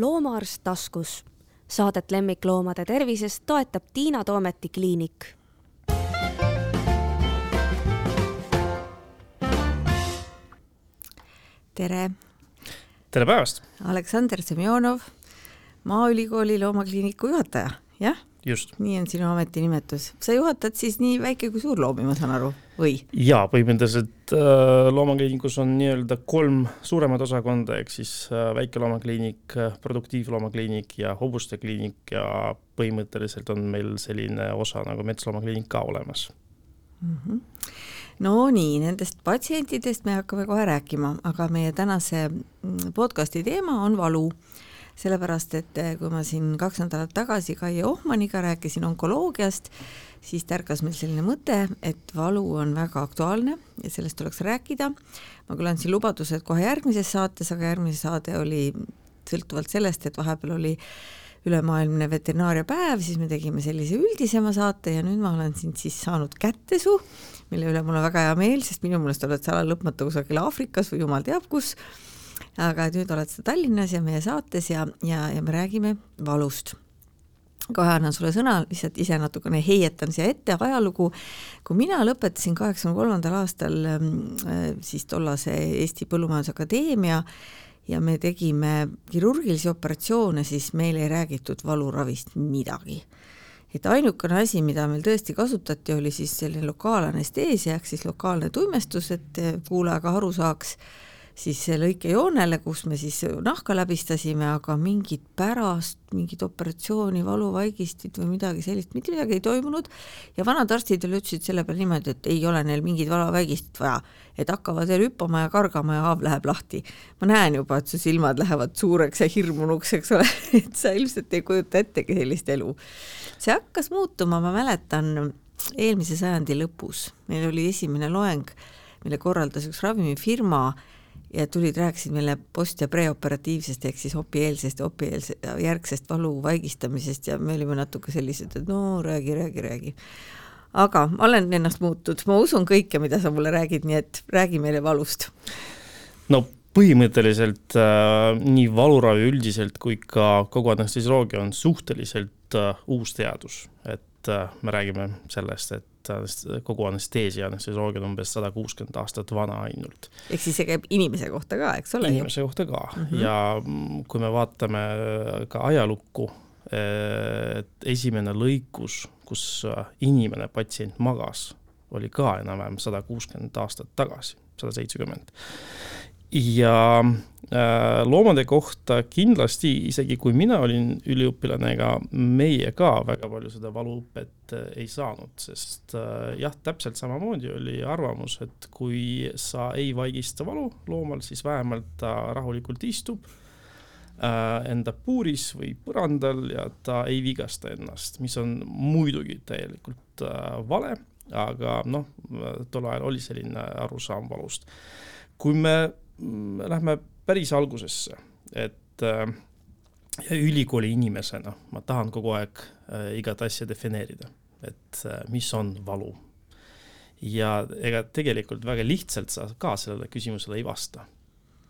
loomaarst taskus. Saadet lemmikloomade tervisest toetab Tiina Toometi kliinik. tere, tere päevast! Aleksander Semjonov, Maaülikooli loomakliiniku juhataja, jah? Just. nii on sinu ametinimetus. sa juhatad siis nii väike kui suur loomi, ma saan aru, või? jaa, põhimõtteliselt äh, loomakliinikus on nii-öelda kolm suuremat osakonda, ehk siis äh, väikeloomakliinik, produktiivloomakliinik ja hobuste kliinik ja põhimõtteliselt on meil selline osa nagu metsloomakliinik ka olemas mm. -hmm. no nii, nendest patsientidest me hakkame kohe rääkima, aga meie tänase mm, podcasti teema on valu sellepärast et eh, kui ma siin kaks nädalat tagasi Kaie Ohmaniga rääkisin onkoloogiast, siis tärkas meil selline mõte, et valu on väga aktuaalne ja sellest tuleks rääkida. ma küll andsin lubaduse, et kohe järgmises saates, aga järgmine saade oli sõltuvalt sellest, et vahepeal oli ülemaailmne veterinaariapäev, siis me tegime sellise üldisema saate ja nüüd ma olen sind siis saanud kätte su, mille üle mul on väga hea meel, sest minu meelest oled sa lõpmata kusagil Aafrikas või jumal teab kus aga nüüd oled sa Tallinnas ja meie saates ja, ja, ja me räägime valust kohe annan sulle sõna, lihtsalt ise natukene heietan siia ette ajalugu. kui mina lõpetasin kaheksakümne kolmandal aastal ähm, äh, siis tollase Eesti Põllumajandusakadeemia ja me tegime kirurgilisi operatsioone, siis meil ei räägitud valuravist midagi. et ainukene asi, mida meil tõesti kasutati, oli siis selline lokaalanesteesia ehk siis lokaalne tuimestus, et kuulaja ka aru saaks siis lõikejoonele, kus me siis nahka läbistasime, aga mingit pärast, mingit operatsiooni, valuvaigistit või midagi sellist, mitte midagi ei toimunud ja vanad arstid veel ütlesid selle peale niimoodi, et ei ole neil mingit valuvaigistit vaja, et hakkavad veel hüppama ja kargama ja haav läheb lahti. ma näen juba, et su silmad lähevad suureks ja hirmunuks, eks ole et sa ilmselt ei kujuta ettegi sellist elu. see hakkas muutuma, ma mäletan, eelmise sajandi lõpus, meil oli esimene loeng, mille korraldas üks ravimifirma ja tulid, rääkisid meile post- ja preoperatiivsest ehk siis opieelsest ja opieelse järgsest valu vaigistamisest ja me olime natuke sellised, et no räägi, räägi, räägi. aga ma olen ennast muutnud, ma usun kõike, mida sa mulle räägid, nii et räägi meile valust. no põhimõtteliselt äh, nii valuravi üldiselt kui ka kogu anestesioloogia on suhteliselt äh, uus teadus, et äh, me räägime sellest, et et kogu anesteesia, anestesioloogia on umbes sada kuuskümmend aastat vana ainult. ehk siis see käib inimese kohta ka, eks ole? inimese kohta ka mm -hmm. ja kui me vaatame ka ajalukku, et esimene lõikus, kus inimene, patsient magas, oli ka enam-vähem sada kuuskümmend aastat tagasi, sada seitsekümmend ja äh, loomade kohta kindlasti, isegi kui mina olin üliõpilane, ega meie ka väga palju seda valuõpet äh, ei saanud, sest äh, jah, täpselt samamoodi oli arvamus, et kui sa ei vaigista valu loomal, siis vähemalt ta rahulikult istub enda puuris või põrandal ja ta ei vigasta ennast, mis on muidugi täielikult vale, aga noh, tol ajal oli selline arusaam valust. kui me lähme päris algusesse, et äh, ülikooli inimesena ma tahan kogu aeg äh, igat asja defineerida, et äh, mis on valu. ja ega tegelikult väga lihtsalt sa ka sellele küsimusele ei vasta.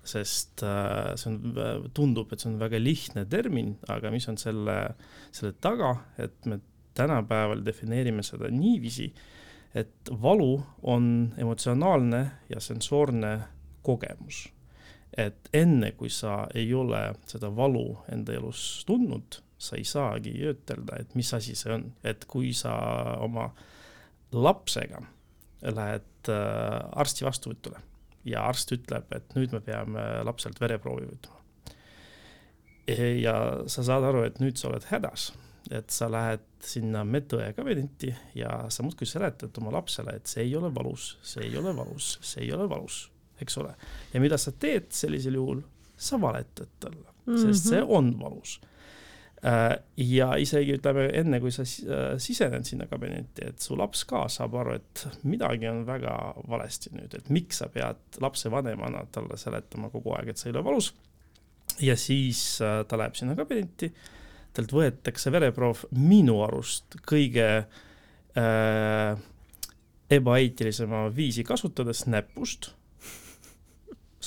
sest see on, tundub, et see on väga lihtne termin, aga mis on selle, selle taga, et me tänapäeval defineerime seda niiviisi, et valu on emotsionaalne ja sensoorne kogemus. et enne, kui sa ei ole seda valu enda elus tundnud, sa ei saagi ütelda, et mis asi see on, et kui sa oma lapsega lähed äh, arsti vastuvõtule ja arst ütleb, et nüüd me peame lapselt vereproovi võtma. ja sa saad aru, et nüüd sa oled hädas, et sa lähed sinna medõe kabinetti ja sa muudkui seletad oma lapsele, et see ei ole valus, see ei ole valus, see ei ole valus eks ole. ja mida sa teed sellisel juhul, sa valetad talle mm, -hmm. sest see on valus. Äh, ja isegi ütleme enne, kui sa äh, sisened sinna kabinetti, et su laps ka saab aru, et midagi on väga valesti nüüd, et miks sa pead lapsevanemana talle seletama kogu aeg, et see ei ole valus. ja siis äh, ta läheb sinna kabinetti, talt võetakse vereproov minu arust kõige äh, ebaeetilisema viisi kasutades näpust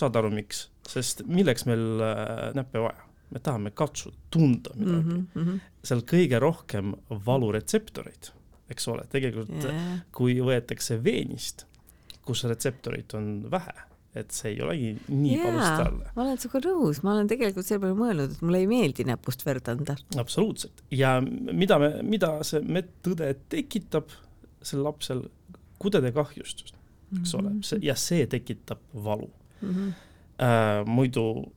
saad aru, miks? sest milleks meil äh, näppe vaja? me tahame katsuda, tunda midagi mm. -hmm. seal kõige rohkem valuretseptoreid, eks ole, tegelikult yeah. kui võetakse veenist, kus retseptoreid on vähe, et see ei olegi nii yeah, valus talle. ma olen sinuga nõus, ma olen tegelikult selle peale mõelnud, et mulle ei meeldi näpust verd anda. absoluutselt ja mida me, mida see medõde tekitab sel lapsel, kudede kahjustust, eks mm -hmm. ole, see ja see tekitab valu mm. -hmm. Äh, muidu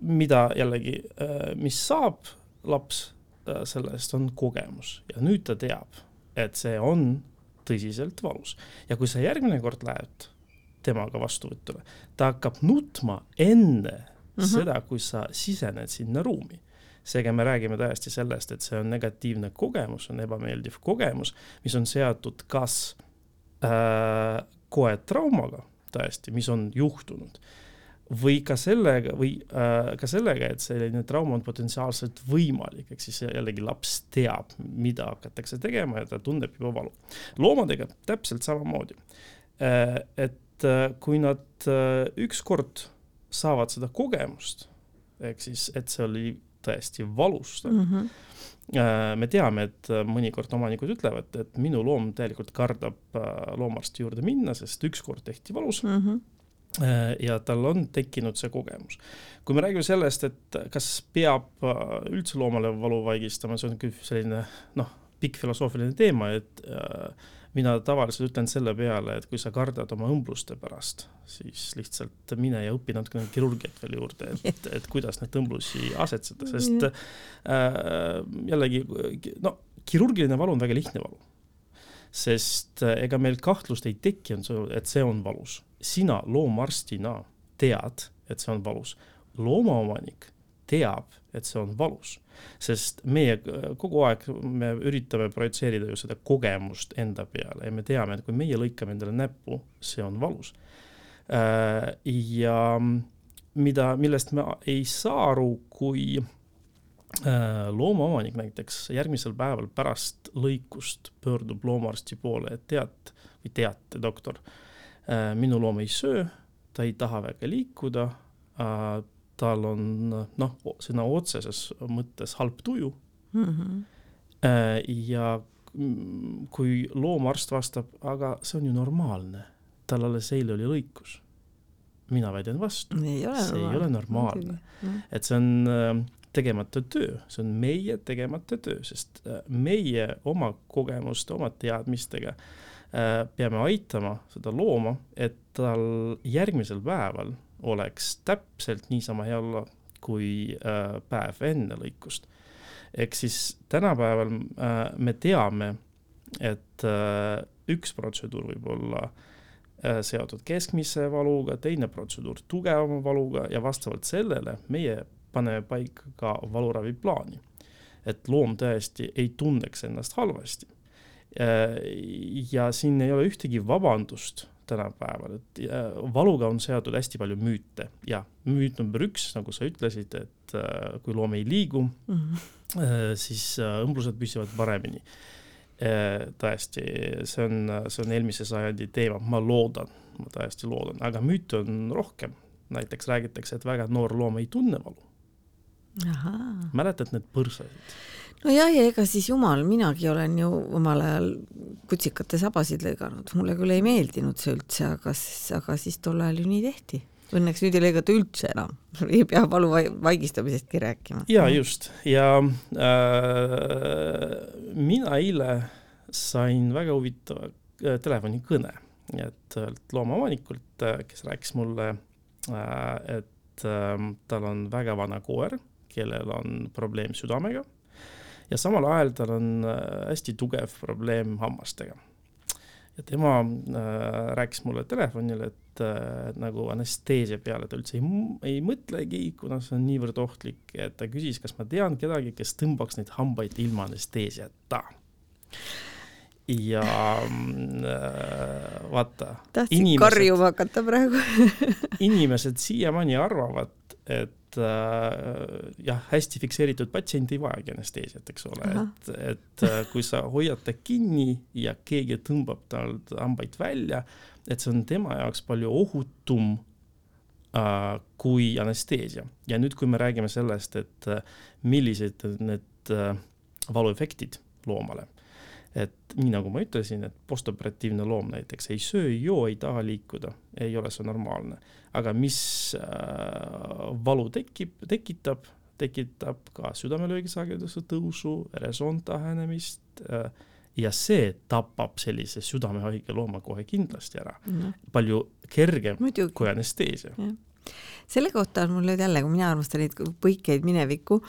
mida jällegi, äh, mis saab laps äh, sellest, on kogemus ja nüüd ta teab, et see on tõsiselt valus ja kui sa järgmine kord lähed temaga vastuvõtule, ta hakkab nutma enne mm -hmm. seda, kui sa sisened sinna ruumi. seega me räägime täiesti sellest, et see on negatiivne kogemus, on ebameeldiv kogemus, mis on seotud kas äh, koe tõesti, mis on juhtunud või ka sellega või äh, ka sellega, et selline trauma on potentsiaalselt võimalik, ehk siis jällegi laps teab, mida hakatakse tegema ja ta tunneb juba valu. loomadega täpselt samamoodi äh,. et äh, kui nad äh, ükskord saavad seda kogemust, ehk siis, et see oli tõesti valus mm. -hmm me teame, et mõnikord omanikud ütlevad, et minu loom täielikult kardab äh, loomaarsti juurde minna, sest ükskord tehti valus mm. -hmm Äh, ja tal on tekkinud see kogemus. kui me räägime sellest, et kas peab äh, üldse loomale valu vaigistama, see on küll selline noh, pikk filosoofiline teema, et äh, mina tavaliselt ütlen selle peale, et kui sa kardad oma õmbluste pärast, siis lihtsalt mine ja õpi natukene kirurgiat veel juurde, et, et kuidas neid õmblusi asetseda, sest äh, jällegi no kirurgiline valu on väga lihtne valu. sest ega meil kahtlust ei see, et see on valus sina loomarstina tead, et see on valus. loomaomanik teab, et see on valus, sest meie kogu aeg me üritame projitseerida ju seda kogemust enda peale ja me teame, et kui meie lõikame endale näppu, see on valus. Äh, ja mida, millest me ei saa aru, kui äh, loomaomanik näiteks järgmisel päeval pärast lõikust pöördub loomaarsti poole, et tead või teate, doktor Äh, minu loom ei söö, ta ei taha väga liikuda, äh, tal on noh, sõna otseses mõttes halb tuju mm. -hmm. ja kui loomaarst vastab, aga see on ju normaalne, tal alles eile oli lõikus. mina väidan vastu, see normaalne. ei ole normaalne, et see on tegemata töö, see on meie tegemata töö, sest meie oma kogemuste, oma teadmistega äh, Äh, peame aitama seda looma, et tal järgmisel päeval oleks täpselt niisama hea olla kui äh, päev enne lõikust. ehk siis tänapäeval äh, me teame, et üks protseduur võib olla seotud keskmise valuga, teine protseduur tugevama valuga ja vastavalt sellele meie paneme paika ka valuraviplaani. et loom tõesti ei tunneks ennast halvasti Äh, ja siin ei ole ühtegi vabandust tänapäeval, et valuga on seotud hästi palju müüte ja müüt number üks, nagu sa ütlesid, et äh, kui loom ei liigu mm, -hmm. siis õmblused püsivad paremini. tõesti, see on, see on eelmise sajandi teema, ma loodan, ma täiesti loodan, aga müüte on rohkem. näiteks räägitakse, et väga noor loom ei tunne valu. mäletad need põrsasid? Nojah, ja ega siis jumal, minagi olen ju omal ajal kutsikate sabasid lõiganud, mulle küll ei meeldinud see üldse, aga, aga siis tol ajal ju nii tehti. Õnneks nüüd ei lõigata üldse enam, ei pea valu vaigistamisestki rääkima. ja just ja äh, mina eile sain väga huvitava äh, telefonikõne, et loomaomanikult, äh, kes rääkis mulle äh,, et äh, tal on väga vana koer, kellel on probleem südamega ja samal ajal tal on äh, hästi tugev probleem hammastega. ja tema äh, rääkis mulle telefonil, et äh, nagu anesteesia peale ta üldse ei, ei mõtlegi, kuna see on niivõrd ohtlik, et ta küsis, kas ma tean kedagi, kes tõmbaks neid hambaid ilma anesteesiata ja äh, vaata. tahtsin karjuma hakata praegu inimesed siiamaani arvavad, et et äh, jah, hästi fikseeritud patsient ei vajagi anesteesiat, eks ole, et, et äh, kui sa hoiad ta kinni ja keegi tõmbab talt hambaid välja, et see on tema jaoks palju ohutum äh, kui anesteesia. ja nüüd, kui me räägime sellest, et äh, millised need äh, valuefektid loomale, et nii nagu ma ütlesin, et postoperatiivne loom näiteks ei söö, ei joo, ei taha liikuda, ei ole see normaalne. aga mis äh, valu tekib, tekitab, tekitab ka südamelöögisageduse tõusu, veresoonte ahenemist äh, ja see tapab sellise südamehaige looma kohe kindlasti ära no.. palju kergem Muidugi. kui anesteesia. selle kohta on mul nüüd jälle, kui mina armastan neid põikeid minevikku,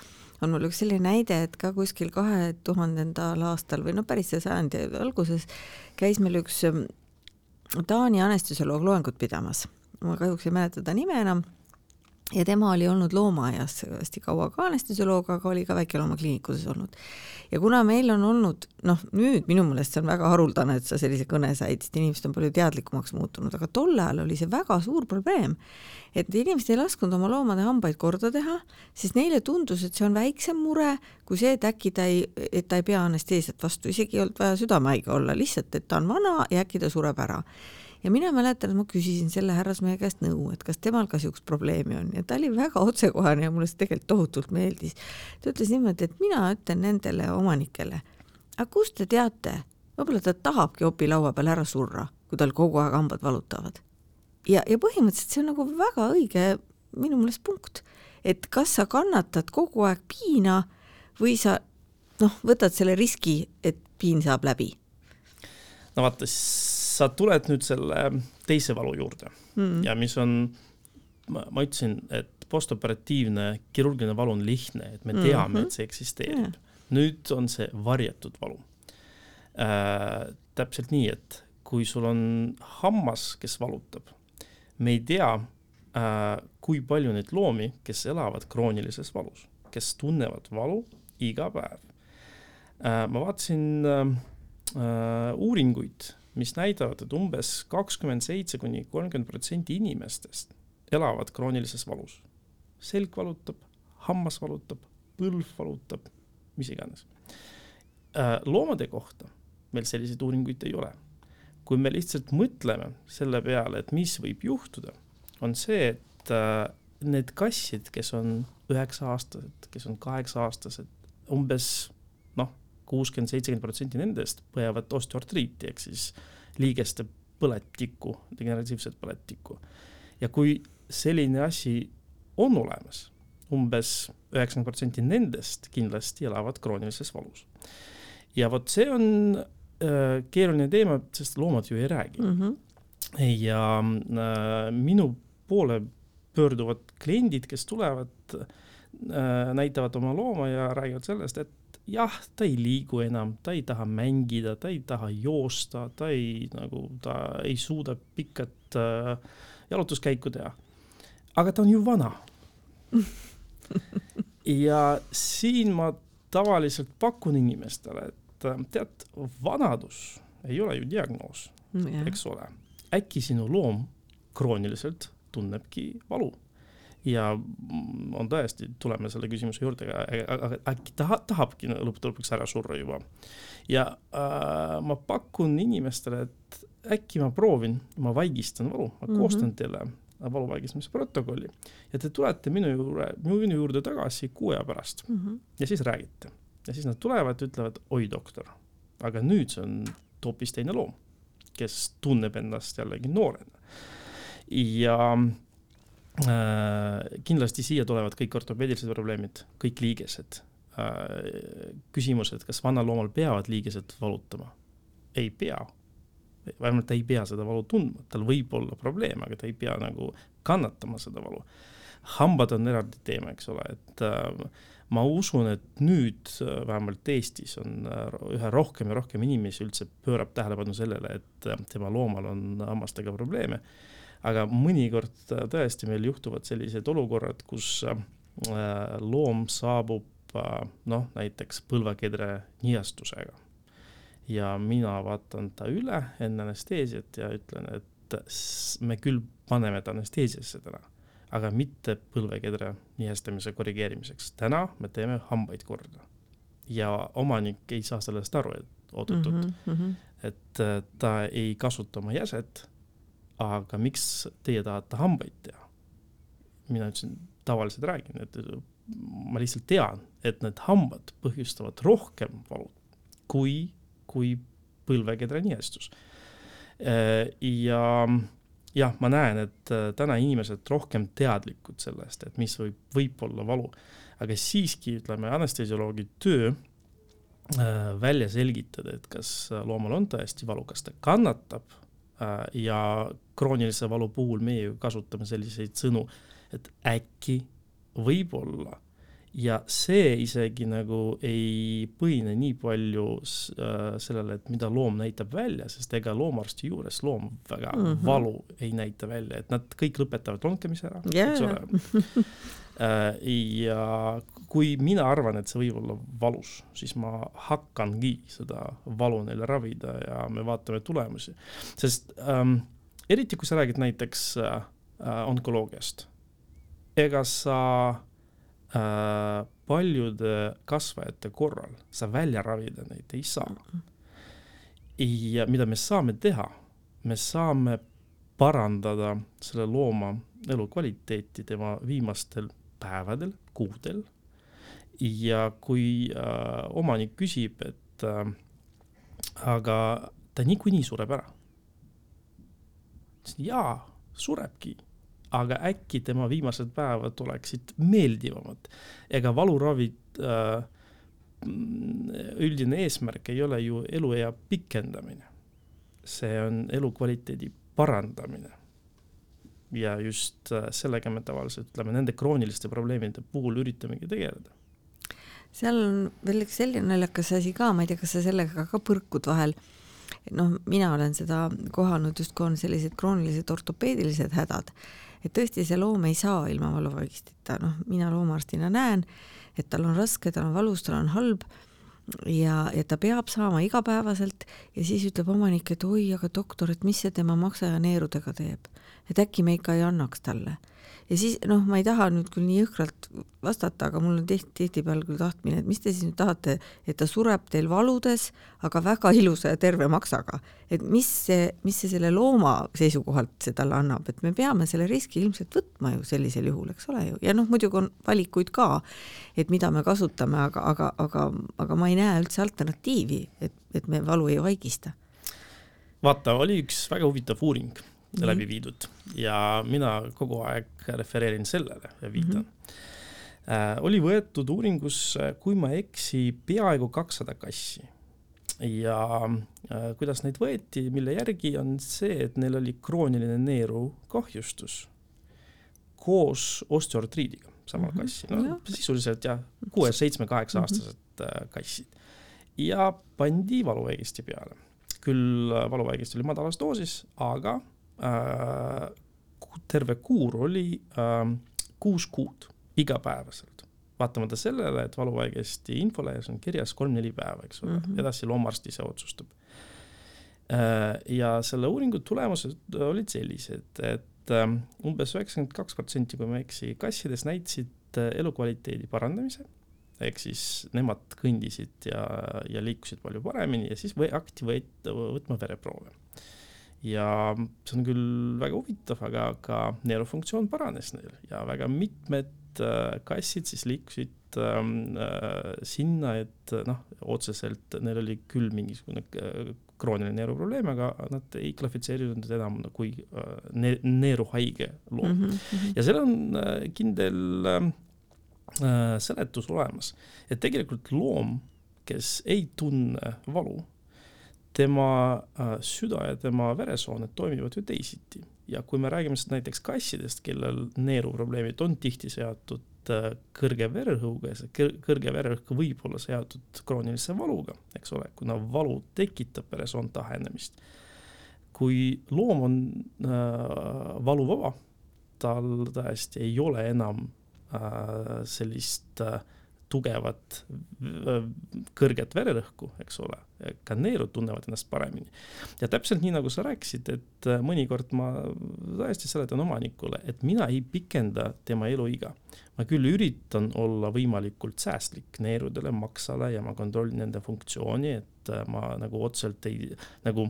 on mul üks selline näide, et ka kuskil kahe tuhandendal aastal või no päris see sajandi alguses käis meil üks ähm, Taani anestesioloog loengut pidamas. ma kahjuks ei mäleta ta nime enam ja tema oli olnud loomaaias hästi kaua ka anestesioloog, aga oli ka väikeloomakliinikuses olnud. ja kuna meil on olnud, noh, nüüd minu meelest see on väga haruldane, et sa sellise kõne said, sest inimesed on palju teadlikumaks muutunud, aga tol ajal oli see väga suur probleem, et inimesed ei lasknud oma loomade hambaid korda teha, sest neile tundus, et see on väiksem mure kui see, et äkki ta ei, et ta ei pea anesteesiat vastu, isegi ei olnud vaja südamehaige olla, lihtsalt, et ta on vana ja äkki ta sureb ära ja mina mäletan, et ma küsisin selle härrasmehe käest nõu, et kas temal ka niisugust probleemi on ja ta oli väga otsekohane ja mulle see tegelikult tohutult meeldis. ta ütles niimoodi, et mina ütlen nendele omanikele, aga kust te teate, võib-olla ta tahabki opilaua peal ära surra, kui tal kogu aeg hambad valutavad. ja, ja põhimõtteliselt see on nagu väga õige minu meelest punkt, et kas sa kannatad kogu aeg piina või sa noh, võtad selle riski, et piin saab läbi. no vaata, sa tuled nüüd selle teise valu juurde mm. ja mis on, ma ütlesin, et postoperatiivne kirurgiline valu on lihtne, et me teame mm, -hmm. et see eksisteerib yeah.. nüüd on see varjatud valu äh,. täpselt nii, et kui sul on hammas, kes valutab, me ei tea äh,, kui palju neid loomi, kes elavad kroonilises valus, kes tunnevad valu iga päev äh,. ma vaatasin äh, äh uuringuid mis näitavad, et umbes kakskümmend seitse kuni kolmkümmend protsenti inimestest elavad kroonilises valus. selg valutab, hammas valutab, põlv valutab, mis iganes. Äh, loomade kohta meil selliseid uuringuid ei ole. kui me lihtsalt mõtleme selle peale, et mis võib juhtuda, on see, et äh, need kassid, kes on üheksa-aastased, kes on kaheksa-aastased, umbes kuuskümmend, seitsekümmend protsenti nendest põevad osteoartriiti ehk siis liigeste põletikku, degeneratiivset põletikku. ja kui selline asi on olemas umbes, umbes üheksakümmend protsenti nendest kindlasti elavad kroonilises valus. ja vot see on äh, keeruline teema, sest loomad ju ei räägi mm. -hmm. ja äh, minu poole pöörduvad kliendid, kes tulevad äh,, näitavad oma looma ja räägivad sellest, et jah, ta ei liigu enam, ta ei taha mängida, ta ei taha joosta, ta ei nagu, ta ei suuda pikkat äh, jalutuskäiku teha. aga ta on ju vana ja siin ma tavaliselt pakun inimestele, et äh, tead, vanadus ei ole ju diagnoos mm,, eks ole. äkki sinu loom krooniliselt tunnebki valu ja on tõesti, tuleme selle küsimuse juurde, aga äkki taha, tahabki lõppude lõpuks ära surra juba. ja äh, ma pakun inimestele, et äkki ma proovin, ma vaigistan valu, ma mm -hmm. koostan teile valu vaigistamise protokolli ja te tulete minu juurde, minu juurde tagasi kuu aja pärast mm -hmm. ja siis räägite. ja siis nad tulevad ja ütlevad, oi doktor, aga nüüd see on hoopis teine loom, kes tunneb ennast jällegi noorena. ja kindlasti siia tulevad kõik ortopeedilised probleemid, kõik liigesed. Äh, küsimused, kas vanal loomal peavad liigesed valutama? ei pea. vähemalt ta ei pea seda valu tundma, tal võib olla probleem, aga ta ei pea nagu kannatama seda valu. hambad on eraldi teema, eks ole, et äh, ma usun, et nüüd vähemalt Eestis on üha rohkem ja rohkem inimesi üldse pöörab tähelepanu sellele, et tema loomal on hammastega probleeme aga mõnikord tõesti meil juhtuvad sellised olukorrad, kus äh, loom saabub äh, noh, näiteks põlvekedre nihastusega. ja mina vaatan ta üle enne anesteesiat ja ütlen, et me küll paneme ta anesteesiasse täna, aga mitte põlvekedre nihastamise korrigeerimiseks. täna me teeme hambaid korda. ja omanik ei saa sellest aru, et oot-oot-oot mm, -hmm, mm -hmm. et äh, ta ei kasuta oma jäset aga miks teie tahate hambaid teha? mina ütlesin, tavaliselt räägin, et ma lihtsalt tean, et need hambad põhjustavad rohkem valu kui, kui põlvekedraniestus. ja jah, ma näen, et täna inimesed rohkem teadlikud sellest, et mis võib, võib olla valu, aga siiski ütleme, anestesioloogi töö välja selgitada, et kas loomal on tõesti valu, kas ta kannatab ja kroonilise valu puhul meie ju kasutame selliseid sõnu, et äkki, võib-olla ja see isegi nagu ei põhine nii palju äh, sellele, et mida loom näitab välja, sest ega loomaarsti juures loom väga mm -hmm. valu ei näita välja, et nad kõik lõpetavad lonkamise ära yeah., eks ole äh,. ja kui mina arvan, et see võib olla valus, siis ma hakkangi seda valu neile ravida ja me vaatame tulemusi, sest ähm, eriti kui sa räägid näiteks äh, onkoloogiast, ega sa Äh, paljude kasvajate korral sa välja ravida neid ei saa. ja mida me saame teha, me saame parandada selle looma elukvaliteeti tema viimastel päevadel, kuudel. Ja kui äh, omanik küsib, et äh, aga ta niikuinii sureb ära. jaa, surebki aga äkki tema viimased päevad oleksid meeldivamad. ega valuravid äh, üldine eesmärk ei ole ju eluea pikendamine. see on elukvaliteedi parandamine. ja just äh, sellega me tavaliselt ütleme, nende krooniliste probleemide puhul üritamegi tegeleda seal on veel üks selline naljakas asi ka, ma ei tea, kas sa sellega ka põrkud vahel. Noh, mina olen seda kohanud justkui on sellised kroonilised ortopeedilised hädad, et tõesti see loom ei saa ilma valuvaigistita, noh, mina loomaarstina näen, et tal on raske, tal on valus, tal on halb ja, ja ta peab saama igapäevaselt ja siis ütleb omanik, et oi, aga doktor, et mis see tema maksaja neerudega teeb, et äkki me ikka ei annaks talle ja siis noh, ma ei taha nüüd küll nii jõhkralt vastata, aga mul on tihti, tihtipeale küll tahtmine, et mis te siis nüüd tahate, et ta sureb teil valudes, aga väga ilusa ja terve maksaga. et mis see, mis see selle looma seisukohalt see talle annab, et me peame selle riski ilmselt võtma ju sellisel juhul, eks ole ju, ja noh, muidugi on valikuid ka, et mida me kasutame, aga, aga, aga, aga ma ei näe üldse alternatiivi, et, et me valu ei vaigista. vaata, oli üks väga huvitav uuring mm -hmm. läbi viidud ja mina kogu aeg refereerin sellele ja viitan mm. -hmm. äh, oli võetud uuringus, kui ma ei eksi, peaaegu kakssada kassi ja äh, kuidas neid võeti, mille järgi on see, et neil oli krooniline neerukahjustus koos osteoartriidiga, sama mm -hmm. kassi, no ja. sisuliselt jah, kuue, seitsme, kaheksa aastased mm -hmm. kassid ja pandi valuvaigisti peale. küll äh, valuvaigisti oli madalas doosis, aga äh, terve kuur oli äh, kuus kuud igapäevaselt, vaatamata sellele, et valuvaigesti infolehes on kirjas kolm-neli päeva, eks ole mm -hmm., edasi loomaarst ise otsustab äh,. ja selle uuringu tulemused olid sellised, et äh, umbes üheksakümmend kaks protsenti, kui ma ei eksi, kassidest näitasid äh, elukvaliteedi parandamise ehk siis nemad kõndisid ja, ja liikusid palju paremini ja siis või hakati võet-, võtma vereproove ja see on küll väga huvitav, aga ka neerufunktsioon paranes neil ja väga mitmed äh, kassid siis liikusid ähm, äh, sinna, et noh, otseselt neil oli küll mingisugune äh, krooniline neeruprobleem, aga nad ei kvalifitseerinud enam kui äh, ne neeruhaige loom mm. -hmm. ja seal on äh, kindel ähm, äh, seletus olemas, et tegelikult loom, kes ei tunne valu tema äh, süda ja tema veresooned toimivad ju teisiti ja kui me räägime siis näiteks kassidest, kellel neeruprobleemid on tihti seotud äh, kõrge vererõhuga ja see kõrge vererõhk võib olla seotud kroonilise valuga, eks ole, kuna valu tekitab veresoonte ahenemist. kui loom on äh, valuvaba, tal tõesti ei ole enam äh, sellist äh, tugevat kõrget vererõhku, eks ole, ka neerud tunnevad ennast paremini. ja täpselt nii, nagu sa rääkisid, et äh, mõnikord ma tõesti seletan omanikule, et mina ei pikenda tema eluiga. ma küll üritan olla võimalikult säästlik neerudele, maksale ja ma kontrollin nende funktsiooni, et äh, ma nagu otseselt ei, nagu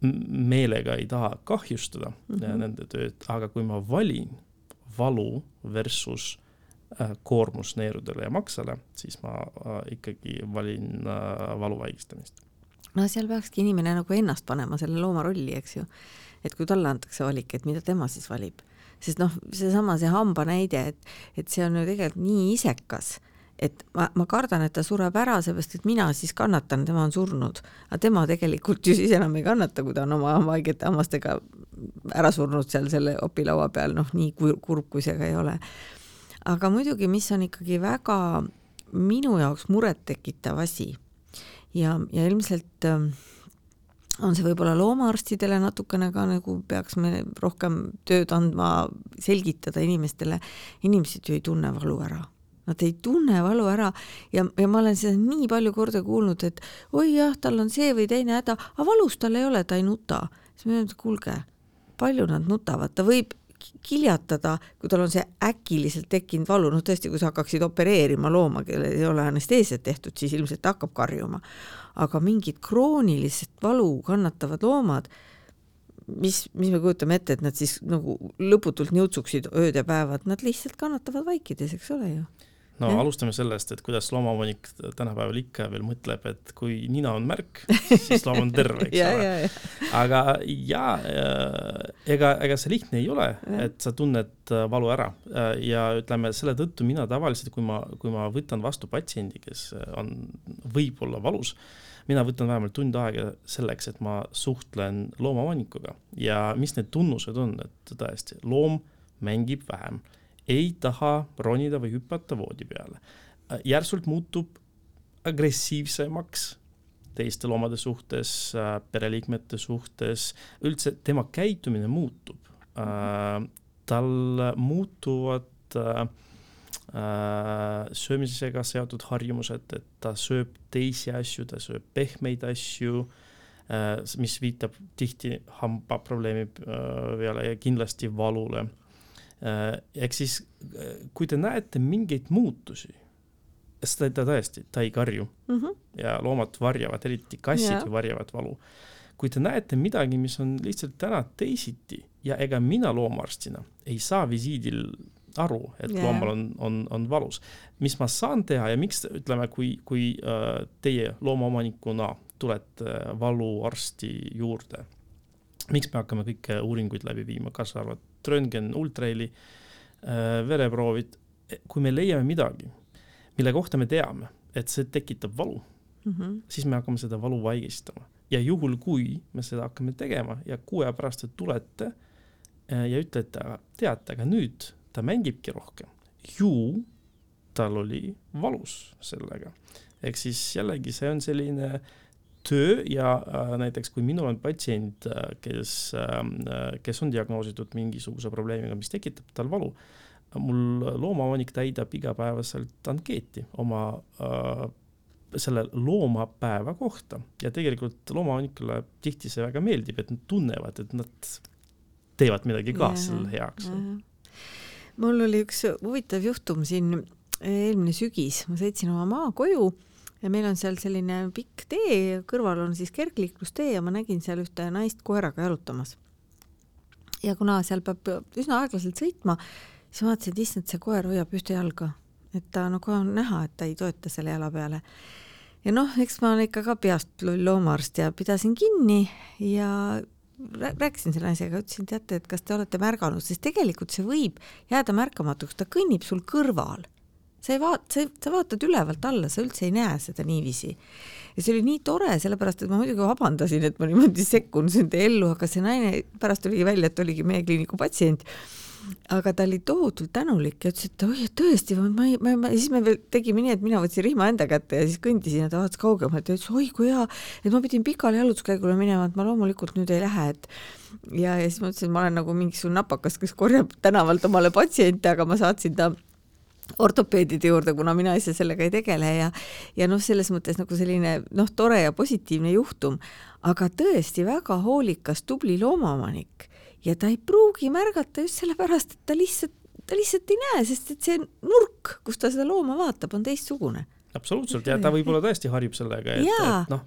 meelega ei taha kahjustada mm -hmm. nende tööd, aga kui ma valin valu versus äh, koormus neerudele ja maksale, siis ma äh, ikkagi valin äh, valu vaigistamist. no seal peakski inimene nagu ennast panema selle looma rolli, eks ju. et kui talle antakse valik, et mida tema siis valib, sest noh, seesama see hamba näide, et, et see on ju tegelikult nii isekas et ma, ma kardan, et ta sureb ära, seepärast et mina siis kannatan, tema on surnud. aga tema tegelikult ju siis enam ei kannata, kui ta on oma haigete hammastega ära surnud seal selle opilaua peal, noh, nii kurb kui see ka ei ole. Aga muidugi, mis on ikkagi väga minu jaoks murettekitav asi ja, ja ilmselt äh, on see võib-olla loomaarstidele natukene ka nagu peaks me rohkem tööd andma, selgitada inimestele, inimesed ju ei tunne valu ära Nad ei tunne valu ära ja, ja ma olen seda nii palju korda kuulnud, et oi jah, tal on see või teine häda, aga valus tal ei ole, ta ei nuta. siis me ütleme, et kuulge, palju nad nutavad, ta võib kiljatada, kui tal on see äkiliselt tekkinud valu, noh tõesti, kui sa hakkaksid opereerima looma, kellel ei ole anesteesiat tehtud, siis ilmselt ta hakkab karjuma. aga mingit kroonilist valu kannatavad loomad, mis, mis me kujutame ette, et nad siis nagu lõputult niutsuksid ööd ja päevad, nad lihtsalt kannatavad vaikides, eks ole ju no ja. alustame sellest, et kuidas loomaomanik tänapäeval ikka veel mõtleb, et kui nina on märk, siis loom on terve, eks ja, ole. aga ja ega, ega see lihtne ei ole, et sa tunned äh, valu ära. Äh, ja ütleme selle tõttu mina tavaliselt, kui ma, kui ma võtan vastu patsiendi, kes on võib-olla valus, mina võtan vähemalt tund aega selleks, et ma suhtlen loomaomanikuga. Ja mis need tunnused on, et tõesti, loom mängib vähem ei taha ronida või hüpata voodi peale. järsult muutub agressiivsemaks teiste loomade suhtes, pereliikmete suhtes, üldse tema käitumine muutub. tal muutuvad söömisega seotud harjumused, et ta sööb teisi asju, ta sööb pehmeid asju, mis viitab tihti hambaprobleemi peale ja kindlasti valule Äh, ehk siis, äh, kui te näete mingeid muutusi, sest ta, ta tõesti, ta ei karju mm -hmm. ja loomad varjavad, eriti kassid yeah. varjavad valu. kui te näete midagi, mis on lihtsalt täna teisiti ja ega mina loomaarstina ei saa visiidil aru, et yeah. loomal on, on, on valus. mis ma saan teha ja miks, ütleme, kui, kui äh, teie loomaomanikuna tulete äh, valuarsti juurde, miks me hakkame kõiki uuringuid läbi viima, kaasa arvatud röntgen, ultraheli, äh, vereproovid, kui me leiame midagi, mille kohta me teame, et see tekitab valu mm, -hmm. siis me hakkame seda valu vaigistama. ja juhul, kui me seda hakkame tegema ja kuu aja pärast te tulete äh, ja ütlete, teate, aga nüüd ta mängibki rohkem, ju tal oli valus sellega. ehk siis jällegi see on selline äh, töö ja äh, näiteks kui minul on patsient, äh, kes äh,, kes on diagnoositud mingisuguse probleemiga, mis tekitab tal valu, mul loomaomanik täidab igapäevaselt ankeeti oma äh, selle loomapäeva kohta. Ja tegelikult loomaomanikule tihti see väga meeldib, et nad tunnevad, et nad teevad midagi ka selle heaks. mul oli üks huvitav juhtum siin eelmine sügis, ma sõitsin oma maakoju ja meil on seal selline pikk tee, kõrval on siis kergliiklustee ja ma nägin seal ühte naist koeraga jalutamas. ja kuna seal peab üsna aeglaselt sõitma, siis ma vaatasin, et issand, see koer hoiab ühte jalga, et ta no kohe on näha, et ta ei toeta selle jala peale. ja noh, eks ma olen ikka ka peast loll loomaarst ja pidasin kinni ja rääkisin selle naisega, ütlesin, teate, et kas te olete märganud, sest tegelikult see võib jääda märkamatuks, ta kõnnib sul kõrval sa ei vaata, sa, sa vaatad ülevalt alla, sa üldse ei näe seda niiviisi. ja see oli nii tore, sellepärast et ma muidugi vabandasin, et ma niimoodi sekkun nende ellu, aga see naine pärast tuligi välja, et oligi meie kliiniku patsient. aga ta oli tohutult tänulik ja ütles, et oi, tõesti, ma ei, ma, ma, siis me veel tegime nii, et mina võtsin rihma enda kätte ja siis kõndisin ja ta vaatas kaugemalt ja ütles, oi kui hea, et ma pidin pikale jalutuskäigule minema, et ma loomulikult nüüd ei lähe, et ja, ja siis ma ütlesin, et ma olen nagu mingisugune napakas, kes korjab tänavalt omale patsiente, aga ma saatsin ta ortopeedide juurde, kuna mina ise sellega ei tegele ja ja noh, selles mõttes nagu selline noh, tore ja positiivne juhtum, aga tõesti väga hoolikas, tubli loomaomanik. Ja ta ei pruugi märgata just sellepärast, et ta lihtsalt, ta lihtsalt ei näe, sest et see nurk, kus ta seda looma vaatab, on teistsugune. Absoluutselt. Ja ta võib-olla tõesti harjub sellega, et, et noh,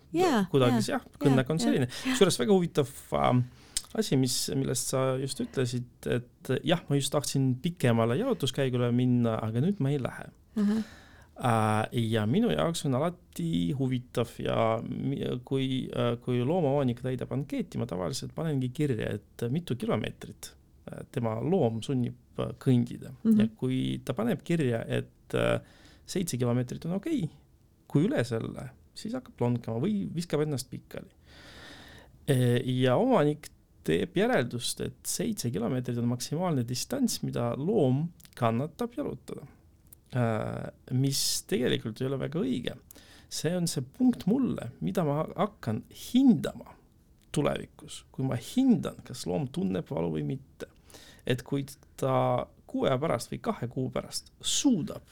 kuidagi jah, kõnnak on selline, kusjuures väga huvitav äh, asi, mis, millest sa just ütlesid, et jah, ma just tahtsin pikemale jalutuskäigule minna, aga nüüd ma ei lähe uh. -huh. ja minu jaoks on alati huvitav ja kui, kui loomaomanik täidab ankeeti, ma tavaliselt panengi kirja, et mitu kilomeetrit tema loom sunnib kõndida mm -hmm. ja kui ta paneb kirja, et seitse kilomeetrit on okei okay,, kui üle selle, siis hakkab lonkama või viskab ennast pikali. ja omanik teeb järeldust, et seitse kilomeetrit on maksimaalne distants, mida loom kannatab jalutada. Äh, mis tegelikult ei ole väga õige. see on see punkt mulle, mida ma hakkan hindama tulevikus, kui ma hindan, kas loom tunneb valu või mitte. et kui ta kuu aja pärast või kahe kuu pärast suudab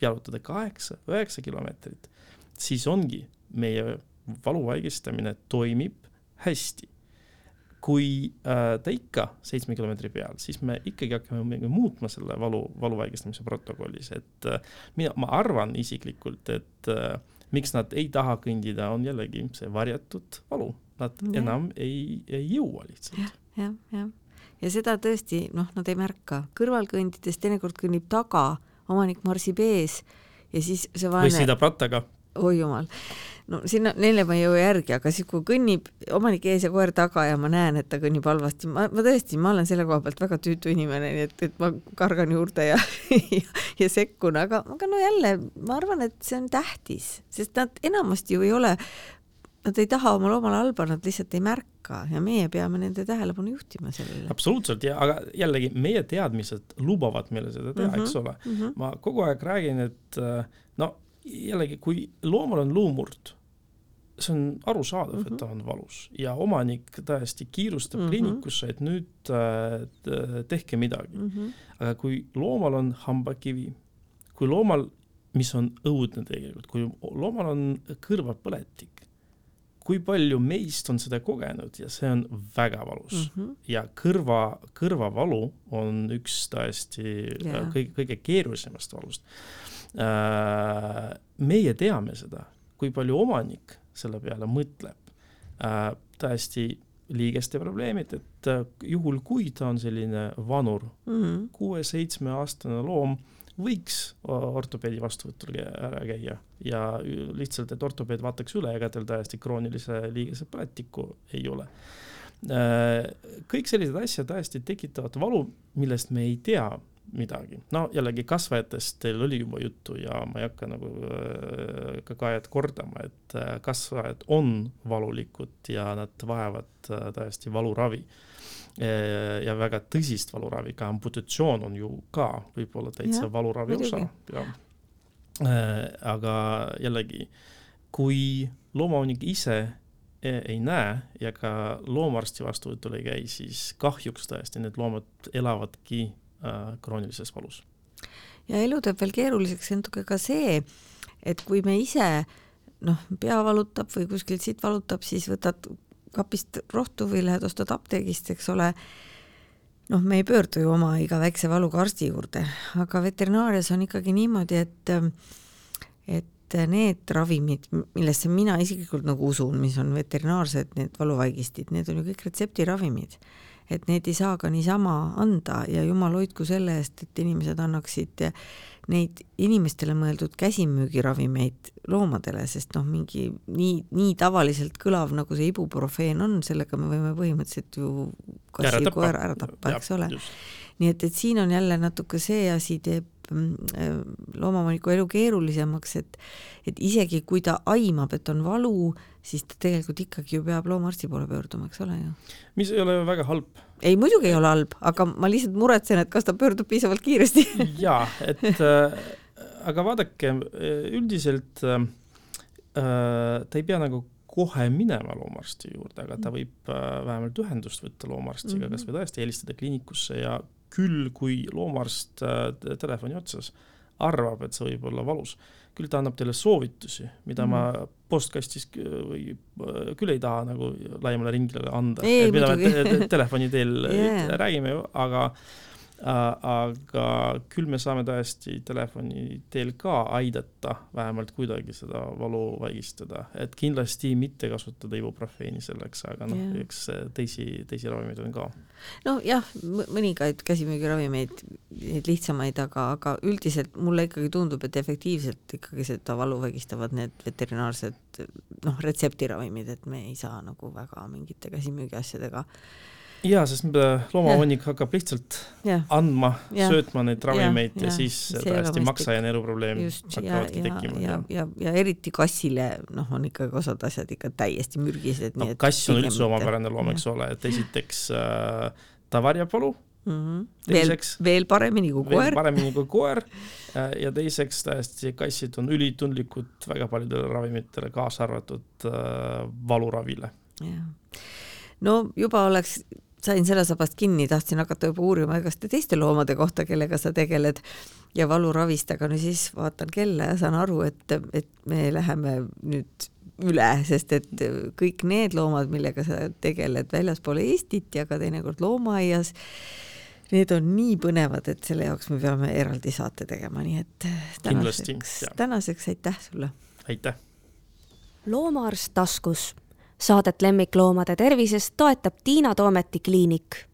jalutada kaheksa, üheksa kilomeetrit, siis ongi meie valu vaigistamine toimib hästi kui äh, ta ikka seitsme kilomeetri peal, siis me ikkagi hakkame muutma selle valu, valuvaigistamise protokollis, et äh, mina, ma arvan isiklikult, et äh, miks nad ei taha kõndida, on jällegi see varjatud valu, nad ja. enam ei, ei jõua lihtsalt ja,. jah, jah. ja seda tõesti, noh, nad ei märka, kõrvalkõndides teinekord kõnnib taga, omanik marsib ees ja siis see vaene. või sõidab rattaga oi jumal, no sinna, neile ma ei jõua järgi, aga siis, kui kõnnib omanik ees ja koer taga ja ma näen, et ta kõnnib halvasti, ma, ma tõesti, ma olen selle koha pealt väga tüütu inimene, nii et, et ma kargan juurde ja, ja, ja sekkun, aga, aga no jälle, ma arvan, et see on tähtis, sest nad enamasti ju ei ole, nad ei taha oma loomale halba, nad lihtsalt ei märka ja meie peame nende tähelepanu juhtima sellele. absoluutselt ja, aga jällegi meie teadmised lubavad meile seda teha mm, -hmm, eks ole mm. -hmm. ma kogu aeg räägin, et no jällegi, kui loomal on luumurd, see on arusaadav mm, -hmm. et ta on valus ja omanik täiesti kiirustab mm -hmm. kliinikusse, et nüüd äh, tehke midagi mm. -hmm. aga kui loomal on hambakivi, kui loomal, mis on õudne tegelikult, kui loomal on kõrvapõletik, kui palju meist on seda kogenud ja see on väga valus mm -hmm. ja kõrva, kõrvavalu on üks täiesti yeah. Kõige, kõige keerulisemast valust meie teame seda, kui palju omanik selle peale mõtleb. Äh, täiesti liigeste probleemid, et äh, juhul, kui ta on selline vanur mm., kuue-seitsmeaastane loom, võiks ortopeedi vastuvõtul ära käia ja lihtsalt, et ortopeed vaataks üle, ega tal täiesti kroonilise liigese põletikku ei ole. kõik sellised asjad tõesti tekitavad valu, millest me ei tea midagi. no jällegi kasvajatest teil oli juba juttu ja ma ei hakka nagu äh, ka Kaiet kordama, et äh, kasvajad on valulikud ja nad vajavad äh, täiesti valuravi. ja väga tõsist valuravi, ka amputatsioon on ju ka võib-olla täitsa ja, valuravi osa, jah. aga jällegi, kui loomaomanik ise ei näe ja ka loomaarsti vastuvõtul ei käi, siis kahjuks tõesti need loomad elavadki kroonilises valus. ja elu teeb veel keeruliseks natuke ka see, et kui me ise noh, pea valutab või kuskilt siit valutab, siis võtad kapist rohtu või lähed ostad apteegist, eks ole. noh, me ei pöördu ju oma iga väikse valuga arsti juurde, aga veterinaarias on ikkagi niimoodi, et et need ravimid, millesse mina isiklikult nagu usun, mis on veterinaarsed, need valuvaigistid, need on ju kõik retseptiravimid et neid ei saa ka niisama anda ja jumal hoidku selle eest, et inimesed annaksid neid inimestele mõeldud käsimüügiravimeid loomadele, sest noh, mingi nii, nii tavaliselt kõlav, nagu see ibuprofeen on, sellega me võime põhimõtteliselt ju kassi ja koera ära tappa, eks ole. Nii et, et siin on jälle natuke see asi teeb mm, äh, loomaomaniku elu keerulisemaks, et et isegi kui ta aimab, et on valu, siis ta tegelikult ikkagi ju peab loomaarsti poole pöörduma, eks ole ju. mis ei ole ju väga halb. ei, muidugi ei ole halb, aga ma lihtsalt muretsen, et kas ta pöördub piisavalt kiiresti jaa, et äh, aga vaadake, üldiselt äh, ta ei pea nagu kohe minema loomaarsti juurde, aga ta võib äh, vähemalt ühendust võtta loomaarstiga mm -hmm. kas või tõesti helistada kliinikusse ja küll, kui loomaarst äh, telefoni otsas arvab, et see võib olla valus, küll ta annab teile soovitusi, mida mm -hmm. ma postkastis või äh, küll ei taha nagu laiemale ringile anda, mida me te telefoni teel yeah. räägime aga aga küll me saame tõesti telefoni teel ka aidata vähemalt kuidagi seda valu vaigistada, et kindlasti mitte kasutada ibuprofeeni selleks, aga noh eks teisi, teisi ravimeid on ka. nojah, mõningaid käsimüügiravimeid, neid lihtsamaid, aga, aga üldiselt mulle ikkagi tundub, et efektiivselt ikkagi seda valu vaigistavad need veterinaarsed noh, retseptiravimid, et me ei saa nagu väga mingite käsimüügiasjadega jaa, sest loomahunnik hakkab lihtsalt ja. andma, söötma neid ravimeid ja, ja, ja siis täiesti maksa ja neeruprobleem hakkavadki tekkima. ja, ja, ja eriti kassile noh, on ikkagi osad asjad ikka täiesti mürgised. no kass on üldse omapärane loom, eks ole, et esiteks äh, ta varjab valu mm. -hmm. teiseks veel, veel paremini kui koer. paremini kui koer äh, ja teiseks täiesti kassid on ülitundlikud väga paljudele ravimitele, kaasa arvatud äh, valuravile. no juba oleks sain selle sabast kinni, tahtsin hakata juba uurima igasuguste teiste loomade kohta, kellega sa tegeled ja valuravist, aga no siis vaatan kella ja saan aru, et, et me läheme nüüd üle, sest et kõik need loomad, millega sa tegeled väljaspool Eestit ja ka teinekord loomaaias, need on nii põnevad, et selle jaoks me peame eraldi saate tegema, nii et tänaseks, tänaseks aitäh sulle! aitäh! loomaarst taskus Saadet lemmikloomade tervisest toetab Tiina Toometi kliinik